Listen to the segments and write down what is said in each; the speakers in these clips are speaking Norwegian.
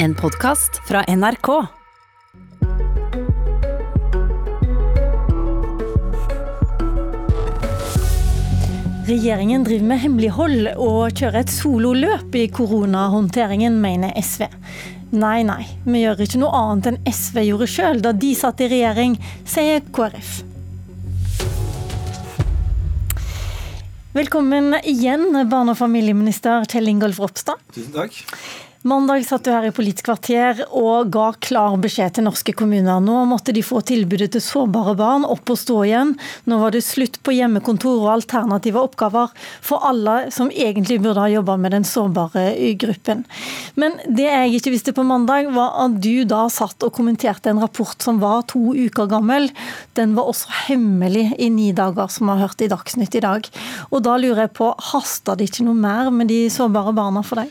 En podkast fra NRK. Regjeringen driver med hemmelighold og kjører et sololøp i koronahåndteringen, mener SV. Nei, nei, vi gjør ikke noe annet enn SV gjorde sjøl da de satt i regjering, sier KrF. Velkommen igjen, barne- og familieminister Kjell Ingolf Ropstad. Tusen takk. Mandag satt du her i Politisk kvarter og ga klar beskjed til norske kommuner. Nå måtte de få tilbudet til sårbare barn opp og stå igjen. Nå var det slutt på hjemmekontor og alternative oppgaver for alle som egentlig burde ha jobba med den sårbare gruppen. Men det jeg ikke visste på mandag, var at du da satt og kommenterte en rapport som var to uker gammel. Den var også hemmelig i ni dager, som vi har hørt i Dagsnytt i dag. Og da lurer jeg på, haster det ikke noe mer med de sårbare barna for deg?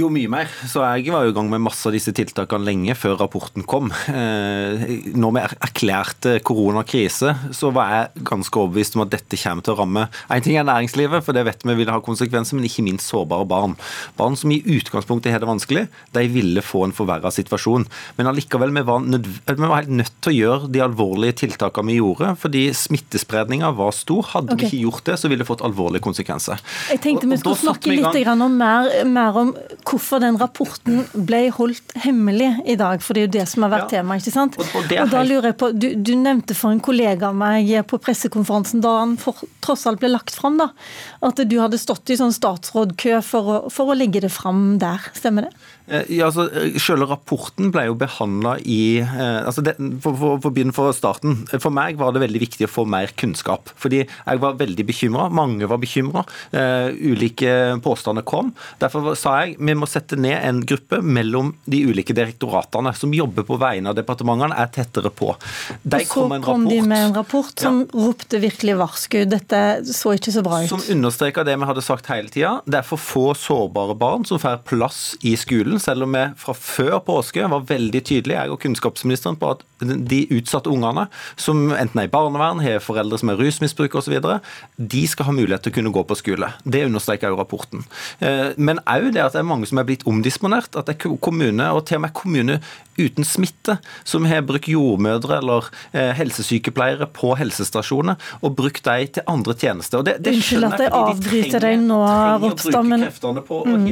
Jo, mye mer. Så jeg var jo i gang med masse av disse tiltakene lenge før rapporten kom. Eh, når vi erklærte koronakrise, så var jeg ganske overbevist om at dette kommer til å ramme En ting er næringslivet, for det vet vi vil ha konsekvenser, men ikke minst sårbare barn. Barn som i utgangspunktet har det vanskelig, de ville få en forverra situasjon. Men allikevel, vi var, vi var helt nødt til å gjøre de alvorlige tiltakene vi gjorde, fordi smittespredninga var stor. Hadde okay. vi ikke gjort det, så ville det fått alvorlige konsekvenser. Jeg tenkte vi skulle snakke litt om mer, mer om hvorfor den rapporten ble holdt hemmelig i dag, for det er jo det som har vært ja. tema. ikke sant? Og, og, og da lurer jeg på, du, du, nevnte for en kollega av meg på pressekonferansen da han for, tross alt ble lagt fram, da, at du hadde stått i sånn statsrådkø for å, for å legge det fram der. Stemmer det? Eh, ja, altså, eh, Selve rapporten ble jo behandla i eh, altså det, for, for, for, fra starten. For meg var det veldig viktig å få mer kunnskap. Fordi jeg var veldig bekymra. Mange var bekymra. Uh, ulike påstander kom. Derfor sa jeg vi må sette ned en gruppe mellom de ulike direktoratene som jobber på vegne av departementene, er tettere på. De og så kom, kom de med en rapport som ja. ropte virkelig varsku. Dette så ikke så bra ut. Som understreka det vi hadde sagt hele tida. Det er for få sårbare barn som får plass i skolen selv om vi fra før påske var veldig tydelige, jeg og kunnskapsministeren, på at de utsatte ungene, som enten er i barnevern, har foreldre som er rusmisbrukere osv., de skal ha mulighet til å kunne gå på skole. Det understreker jo rapporten. Eh, men òg det at det er mange som er blitt omdisponert. At det er kommune, og til og med kommune uten smitte, som har brukt jordmødre eller eh, helsesykepleiere på helsestasjoner, og brukt dem til andre tjenester. Og det, det Unnskyld at jeg avbryter deg nå, Ropstad, men mm.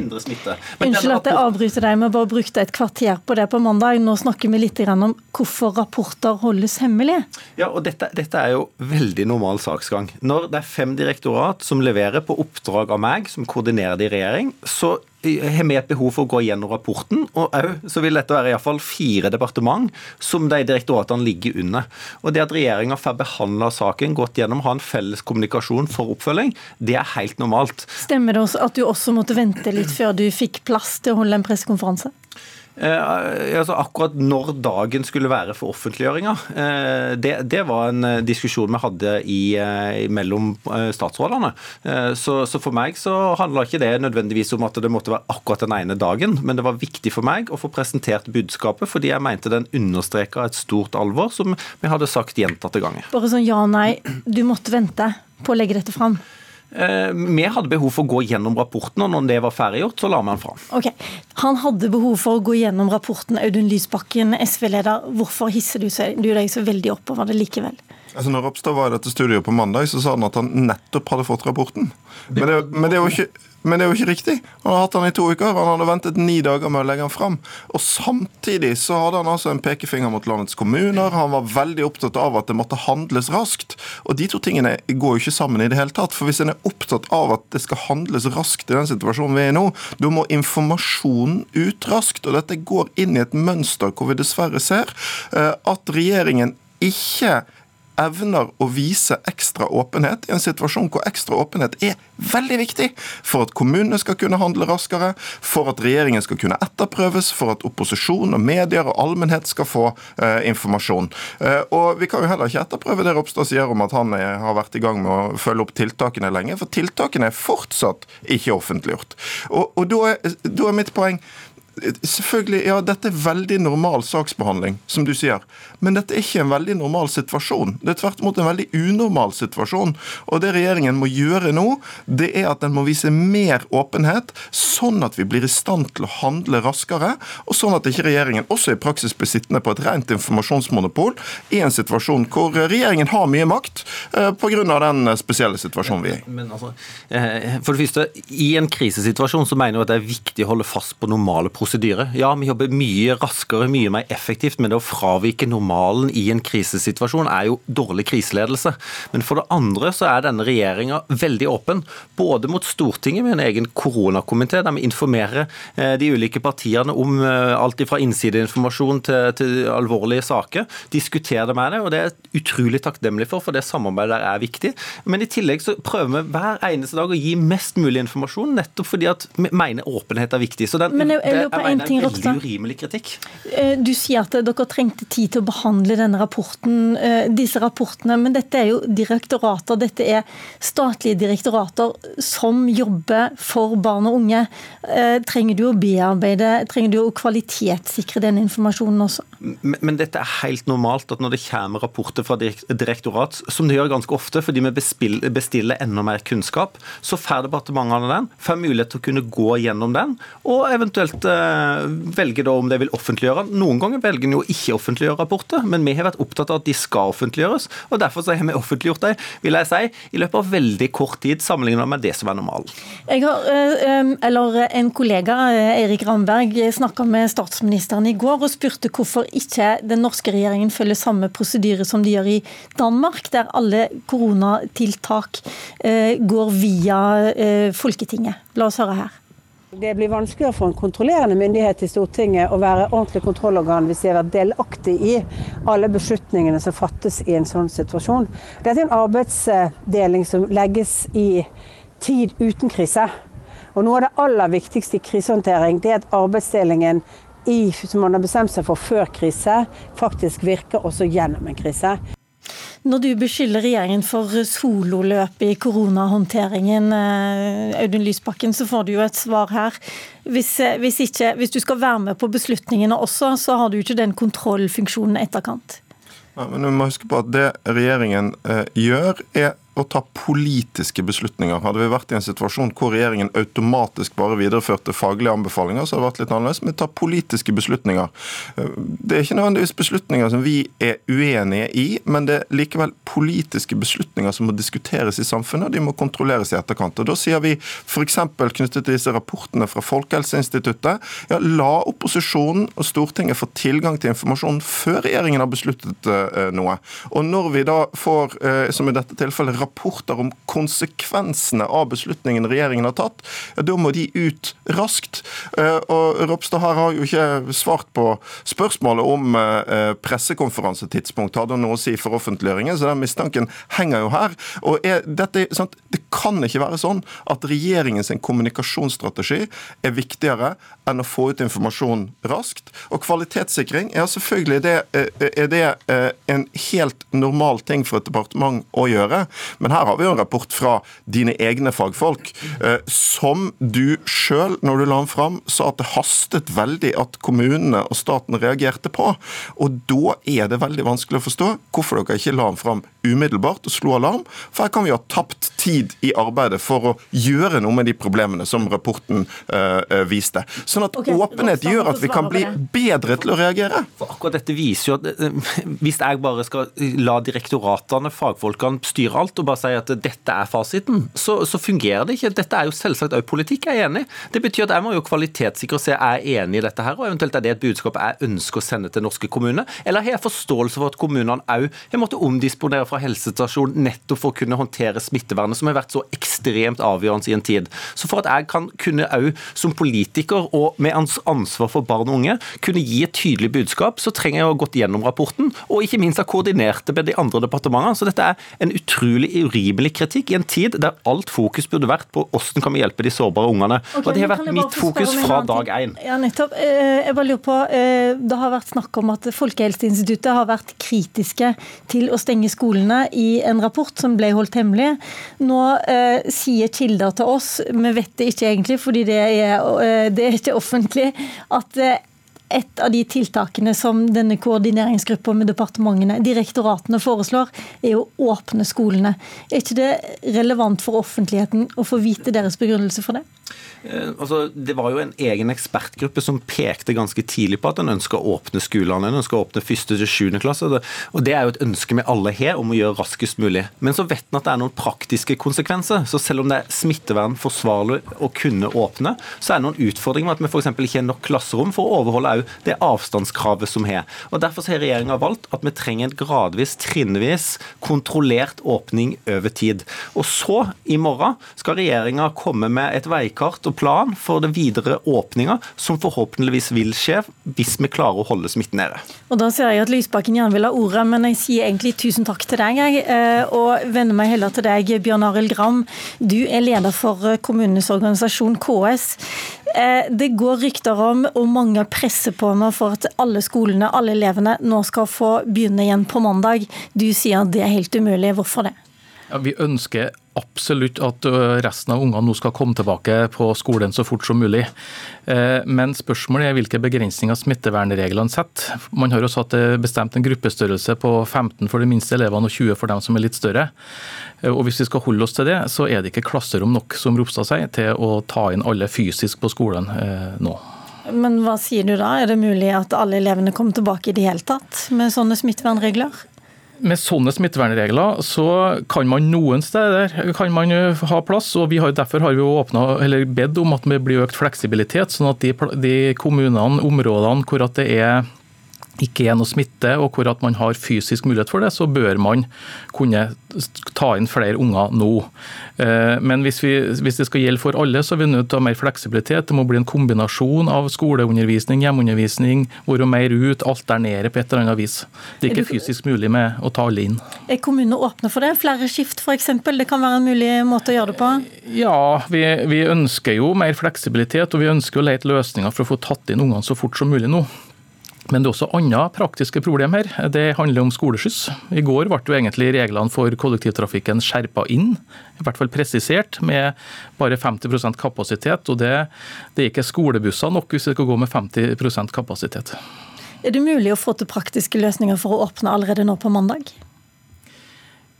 Unnskyld at jeg avbryter deg, men bare brukte et kvarter på det på mandag. Nå snakker vi litt om hvorfor rapporter holdes hemmelige. Ja, og dette, dette er jo veldig normal saksgang. Når det er fem direktorat som leverer på oppdrag av meg, som koordinerer det i regjering, så har vi et behov for å gå gjennom rapporten. Og òg så vil dette være iallfall fire departement som de direktoratene ligger under. Og det at regjeringa får behandla saken, gått gjennom, ha en felles kommunikasjon for oppfølging, det er helt normalt. Stemmer det også at du også måtte vente litt før du fikk plass til å holde en pressekonferanse? Eh, altså akkurat når dagen skulle være for offentliggjøringa, eh, det, det, var en eh, diskusjon vi hadde i, mellom statsrådene. Så, så, for meg så handla ikke det nødvendigvis om at det måtte være akkurat den ene dagen, men det var viktig for meg å få presentert budskapet, fordi jeg mente den understreka et stort alvor, som vi hadde sagt gjentatte ganger. Bare sånn ja, nei, du måtte vente på å legge dette fram? Eh, vi hadde behov for å gå gjennom rapporten, og når det var ferdiggjort, så la vi den fram. Ok, Han hadde behov for å gå gjennom rapporten. Audun Lysbakken, SV-leder, hvorfor hisser du, du deg så veldig oppover det likevel? Altså når Ropstad var i dette studioet på mandag, så sa han at han nettopp hadde fått rapporten. Men det, men det er jo ikke men det er jo ikke riktig. Han har hatt den i to uker. Han hadde ventet ni dager med å legge den fram. Og samtidig så hadde han altså en pekefinger mot landets kommuner. Han var veldig opptatt av at det måtte handles raskt. Og de to tingene går jo ikke sammen i det hele tatt. For hvis en er opptatt av at det skal handles raskt i den situasjonen vi er i nå, da må informasjonen ut raskt. Og dette går inn i et mønster hvor vi dessverre ser eh, at regjeringen ikke evner å vise ekstra åpenhet i en situasjon hvor ekstra åpenhet er veldig viktig for at kommunene skal kunne handle raskere, for at regjeringen skal kunne etterprøves, for at opposisjon og medier og allmennhet skal få eh, informasjon. Eh, og Vi kan jo heller ikke etterprøve det Ropstad sier om at han er, har vært i gang med å følge opp tiltakene lenge, for tiltakene er fortsatt ikke offentliggjort. Og, og da, er, da er mitt poeng Selvfølgelig, ja, Dette er veldig normal saksbehandling, som du sier. Men dette er ikke en veldig normal situasjon. Det er tvert imot en veldig unormal situasjon. Og Det regjeringen må gjøre nå, det er at den må vise mer åpenhet, sånn at vi blir i stand til å handle raskere, og sånn at ikke regjeringen også i praksis blir sittende på et rent informasjonsmonopol i en situasjon hvor regjeringen har mye makt eh, pga. den spesielle situasjonen vi er i. Men altså, eh, for det første, I en krisesituasjon så mener jeg at det er viktig å holde fast på normale prosedyrer. Ja, vi jobber mye raskere, mye mer effektivt, men det å fravike normalen i en krisesituasjon er jo dårlig kriseledelse. Men for det andre så er denne regjeringa veldig åpen, både mot Stortinget med en egen koronakomité, der vi informerer eh, de ulike partiene om alt fra innsideinformasjon til, til alvorlige saker. Diskuterer det med det, og det er utrolig takknemlig for, for det samarbeidet der er viktig. Men i tillegg så prøver vi hver eneste dag å gi mest mulig informasjon, nettopp fordi at vi mener åpenhet er viktig. Så den, Men jeg, jeg, det, jeg jeg mener det er en veldig urimelig kritikk. Eh, du sier at dere trengte tid til å behandle denne rapporten, eh, disse rapportene, men dette er jo direktorater. Dette er statlige direktorater som jobber for barn og unge. Eh, trenger du å bearbeide, trenger du å kvalitetssikre den informasjonen også? Men, dette er helt normalt at når det kommer rapporter fra direktorat, som det gjør ganske ofte fordi vi bestiller enda mer kunnskap, så får departementene den, får mulighet til å kunne gå gjennom den, og eventuelt eh, velge da om de vil offentliggjøre den. Noen ganger velger en jo ikke offentliggjøre rapporter, men vi har vært opptatt av at de skal offentliggjøres, og derfor så har vi offentliggjort dem, vil jeg si, i løpet av veldig kort tid sammenlignet med det som er normalen. Jeg har, eh, eller En kollega, eh, Erik Ramberg, snakka med statsministeren i går og spurte hvorfor ikke den norske regjeringen følger samme prosedyre som de gjør i Danmark, der alle koronatiltak eh, går via eh, Folketinget. La oss høre her. Det blir vanskeligere for en kontrollerende myndighet i Stortinget å være ordentlig kontrollorgan hvis de har vært delaktig i alle beslutningene som fattes i en sånn situasjon. Dette er en arbeidsdeling som legges i tid uten krise. Og Noe av det aller viktigste i krisehåndtering er at arbeidsdelingen i, som man har bestemt seg for før krise, faktisk virker også gjennom en krise. Når du beskylder regjeringen for sololøp i koronahåndteringen, eh, Audun Lysbakken, så får du jo et svar her. Hvis, eh, hvis, ikke, hvis du skal være med på beslutningene også, så har du ikke den kontrollfunksjonen etterkant. Ja, men du må huske på at Det regjeringen eh, gjør, er å ta politiske beslutninger. Hadde vi vært i en situasjon hvor regjeringen automatisk bare videreførte faglige anbefalinger, så hadde det vært litt annerledes, men ta politiske beslutninger. Det er ikke nødvendigvis beslutninger som vi er uenige i, men det er likevel politiske beslutninger som må diskuteres i samfunnet, og de må kontrolleres i etterkant. Og Da sier vi f.eks. knyttet til disse rapportene fra Folkehelseinstituttet, ja, la opposisjonen og Stortinget få tilgang til informasjon før regjeringen har besluttet uh, noe. Og når vi da får, uh, som i dette tilfellet, rapporter om konsekvensene av beslutningen regjeringen har tatt, da må de ut raskt. Eh, og Ropstad her har jo ikke svart på spørsmålet om eh, pressekonferansetidspunkt hadde noe å si for offentliggjøringen, så den mistanken henger jo her. Og er, dette, sant, Det kan ikke være sånn at regjeringens kommunikasjonsstrategi er viktigere enn å få ut informasjon raskt. Og kvalitetssikring, ja selvfølgelig det, eh, er det en helt normal ting for et departement å gjøre. Men her har vi jo en rapport fra dine egne fagfolk, eh, som du sjøl, når du la den fram, sa at det hastet veldig at kommunene og staten reagerte på. Og da er det veldig vanskelig å forstå hvorfor dere ikke la den fram umiddelbart og slo alarm. For her kan vi ha tapt tid i arbeidet for å gjøre noe med de problemene som rapporten øh, viste. Sånn at okay, åpenhet gjør at vi kan bli bedre til å reagere. For akkurat dette viser jo at Hvis jeg bare skal la direktoratene, fagfolkene, styre alt og bare si at dette er fasiten, så, så fungerer det ikke. Dette er jo selvsagt òg politikk, jeg er enig. Det betyr at jeg må jo kvalitetssikre og se er jeg enig i dette her, og eventuelt er det et budskap jeg ønsker å sende til norske kommuner. Eller har jeg forståelse for at kommunene òg har måttet omdisponere fra helsestasjon nettopp for å kunne håndtere smittevernet, som har vært så ekstremt avgjørende i en tid. Så for at jeg kan kunne òg som politiker og med ansvar for barn og unge kunne gi et tydelig budskap, så trenger jeg å ha gått gjennom rapporten, og ikke minst ha koordinert det med de andre departementene. Så dette er en utrolig urimelig kritikk i en tid der alt fokus burde vært på hvordan kan vi hjelpe de sårbare ungene. Okay, og Det har vært mitt fokus fra dag én. Ja, nettopp. Eh, jeg bare lurer på, eh, Det har vært snakk om at Folkehelseinstituttet har vært kritiske til å stenge skolen skolene i en rapport som ble holdt hemmelig. Nå eh, sier kilder til oss, vi vet det ikke egentlig fordi det er, eh, det er ikke offentlig, at eh, et av de tiltakene som denne koordineringsgruppa med departementene, direktoratene, foreslår, er å åpne skolene. Er ikke det relevant for offentligheten å få vite deres begrunnelse for det? Eh, altså, det var jo en egen ekspertgruppe som pekte ganske tidlig på at en ønsker å åpne skolene. En ønsker å åpne første til sjuende klasse. Og Det er jo et ønske vi alle har om å gjøre raskest mulig. Men så vet en at det er noen praktiske konsekvenser. Så selv om det er smittevern forsvarlig å kunne åpne, så er det noen utfordringer med at vi f.eks. ikke har nok klasserom for å overholde òg det avstandskravet som har. Og Derfor har regjeringa valgt at vi trenger en gradvis, trinnvis, kontrollert åpning over tid. Og så, i morgen, skal regjeringa komme med et veikart og plan for det videre åpninga, som forhåpentligvis vil skje hvis vi klarer å holde smitten nede. Og Da ser jeg at Lysbakken gjerne vil ha ordet, men jeg sier egentlig tusen takk til deg. Jeg, eh, og vender meg heller til deg, Bjørn Arild Gram. Du er leder for kommunenes organisasjon KS. Eh, det går rykter om, og mange presser på nå for at alle skolene, alle elevene, nå skal få begynne igjen på mandag. Du sier at det er helt umulig. Hvorfor det? Ja, vi ønsker absolutt at resten av ungene nå skal komme tilbake på skolen så fort som mulig. Eh, men spørsmålet er hvilke begrensninger smittevernreglene setter. Man har jo satt bestemt en gruppestørrelse på 15 for de minste elevene og 20 for dem som er litt større. Eh, og Hvis vi skal holde oss til det, så er det ikke klasserom nok som Ropstad sier, til å ta inn alle fysisk på skolen eh, nå. Men hva sier du da? Er det mulig at alle elevene kommer tilbake i det hele tatt med sånne smittevernregler? Med sånne smittevernregler så kan man noen steder kan man ha plass. og har, Derfor har vi åpnet, bedt om at det blir økt fleksibilitet, sånn at de, de kommunene, områdene hvor det er ikke er noe smitte, og hvor at man har fysisk mulighet for det, så bør man kunne ta inn flere unger nå. Eh, men hvis, vi, hvis det skal gjelde for alle, så er vi nødt til å ha mer fleksibilitet. Det må bli en kombinasjon av skoleundervisning, hjemmeundervisning, være mer ut, alternere på et eller annet vis. Det er ikke fysisk mulig med å ta alle inn. Er kommunene åpne for det? Flere skift f.eks.? Det kan være en mulig måte å gjøre det på? Ja, vi, vi ønsker jo mer fleksibilitet, og vi ønsker å lete løsninger for å få tatt inn ungene så fort som mulig nå. Men det er også andre praktiske problemer. Det handler om skoleskyss. I går ble jo egentlig reglene for kollektivtrafikken skjerpa inn, i hvert fall presisert, med bare 50% kapasitet. og det, det, er ikke skolebusser nok hvis det skal gå med 50% kapasitet. Er det mulig å få til praktiske løsninger for å åpne allerede nå på mandag?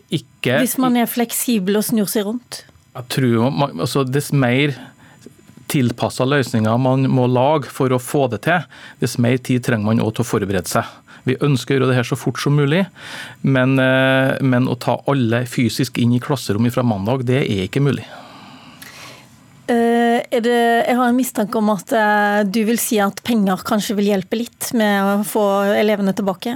Ikke, hvis man er fleksibel og snur seg rundt? Jeg tror altså, Dess mer tilpassa løsninger man må lage for å få det til, dess mer tid trenger man òg til å forberede seg. Vi ønsker å gjøre det her så fort som mulig, men, eh, men å ta alle fysisk inn i klasserommet fra mandag, det er ikke mulig. Uh, det, jeg har en mistanke om at uh, du vil si at penger kanskje vil hjelpe litt med å få elevene tilbake?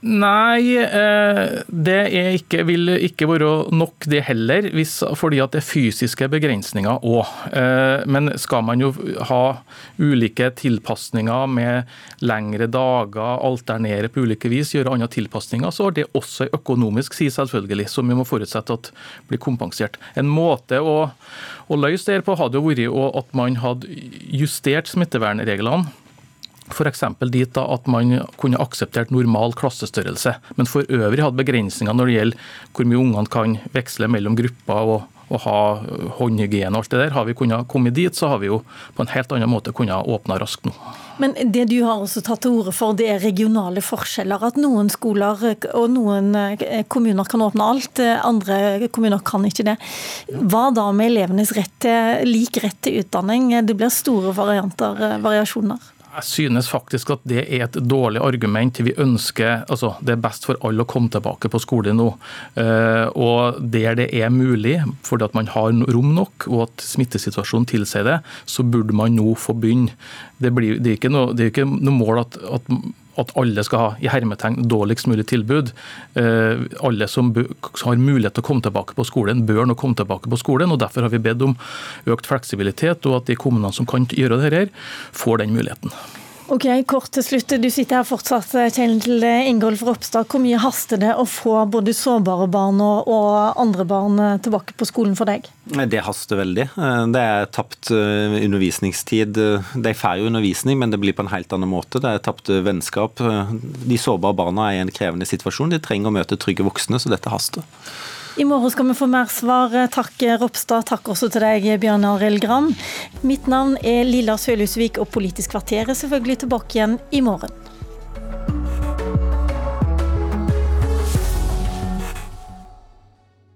Nei, eh, det ikke, vil ikke være nok det heller, hvis, fordi det er fysiske begrensninger òg. Eh, men skal man jo ha ulike tilpasninger med lengre dager, alternere på ulike vis, gjøre andre tilpasninger, så har det også en økonomisk side, selvfølgelig, som vi må forutsette at blir kompensert. En måte å, å løse det på hadde jo vært at man hadde justert smittevernreglene F.eks. dit da at man kunne akseptert normal klassestørrelse, men for øvrig hadde begrensninger når det gjelder hvor mye ungene kan veksle mellom grupper og, og ha håndhygiene og alt det der. Har vi kunnet komme dit, så har vi jo på en helt annen måte kunnet åpne raskt nå. Men det du har også tatt til orde for, det er regionale forskjeller. At noen skoler og noen eh, kommuner kan åpne alt, andre kommuner kan ikke det. Hva da med elevenes rett til, lik rett til utdanning? Det blir store varianter, eh, variasjoner. Jeg synes faktisk at det er et dårlig argument. Vi ønsker, altså Det er best for alle å komme tilbake på skole nå. Eh, og Der det er mulig, fordi at man har rom nok og at smittesituasjonen tilsier det, så burde man nå få begynne. Det, blir, det, er, ikke noe, ikke noe mål at, at at alle skal ha i hermetegn dårligst mulig tilbud. Eh, alle som har mulighet til å komme tilbake på skolen, bør nå komme tilbake på skolen. og Derfor har vi bedt om økt fleksibilitet, og at de kommunene som kan gjøre dette, får den muligheten. Ok, Kort til slutt. Du sitter her fortsatt, Kjell Ingolf Ropstad. Hvor mye haster det å få både sårbare barn og andre barn tilbake på skolen for deg? Det haster veldig. Det er tapt eh, undervisningstid. De får jo undervisning, men det blir på en helt annen måte. Det er tapt vennskap. De sårbare barna er i en krevende situasjon. De trenger å møte trygge voksne, så dette haster. I morgen skal vi få mer svar. Takk Ropstad, takk også til deg Bjørn Arild Gram. Mitt navn er Lilla Sølhusvik, og Politisk kvarter er selvfølgelig tilbake igjen i morgen.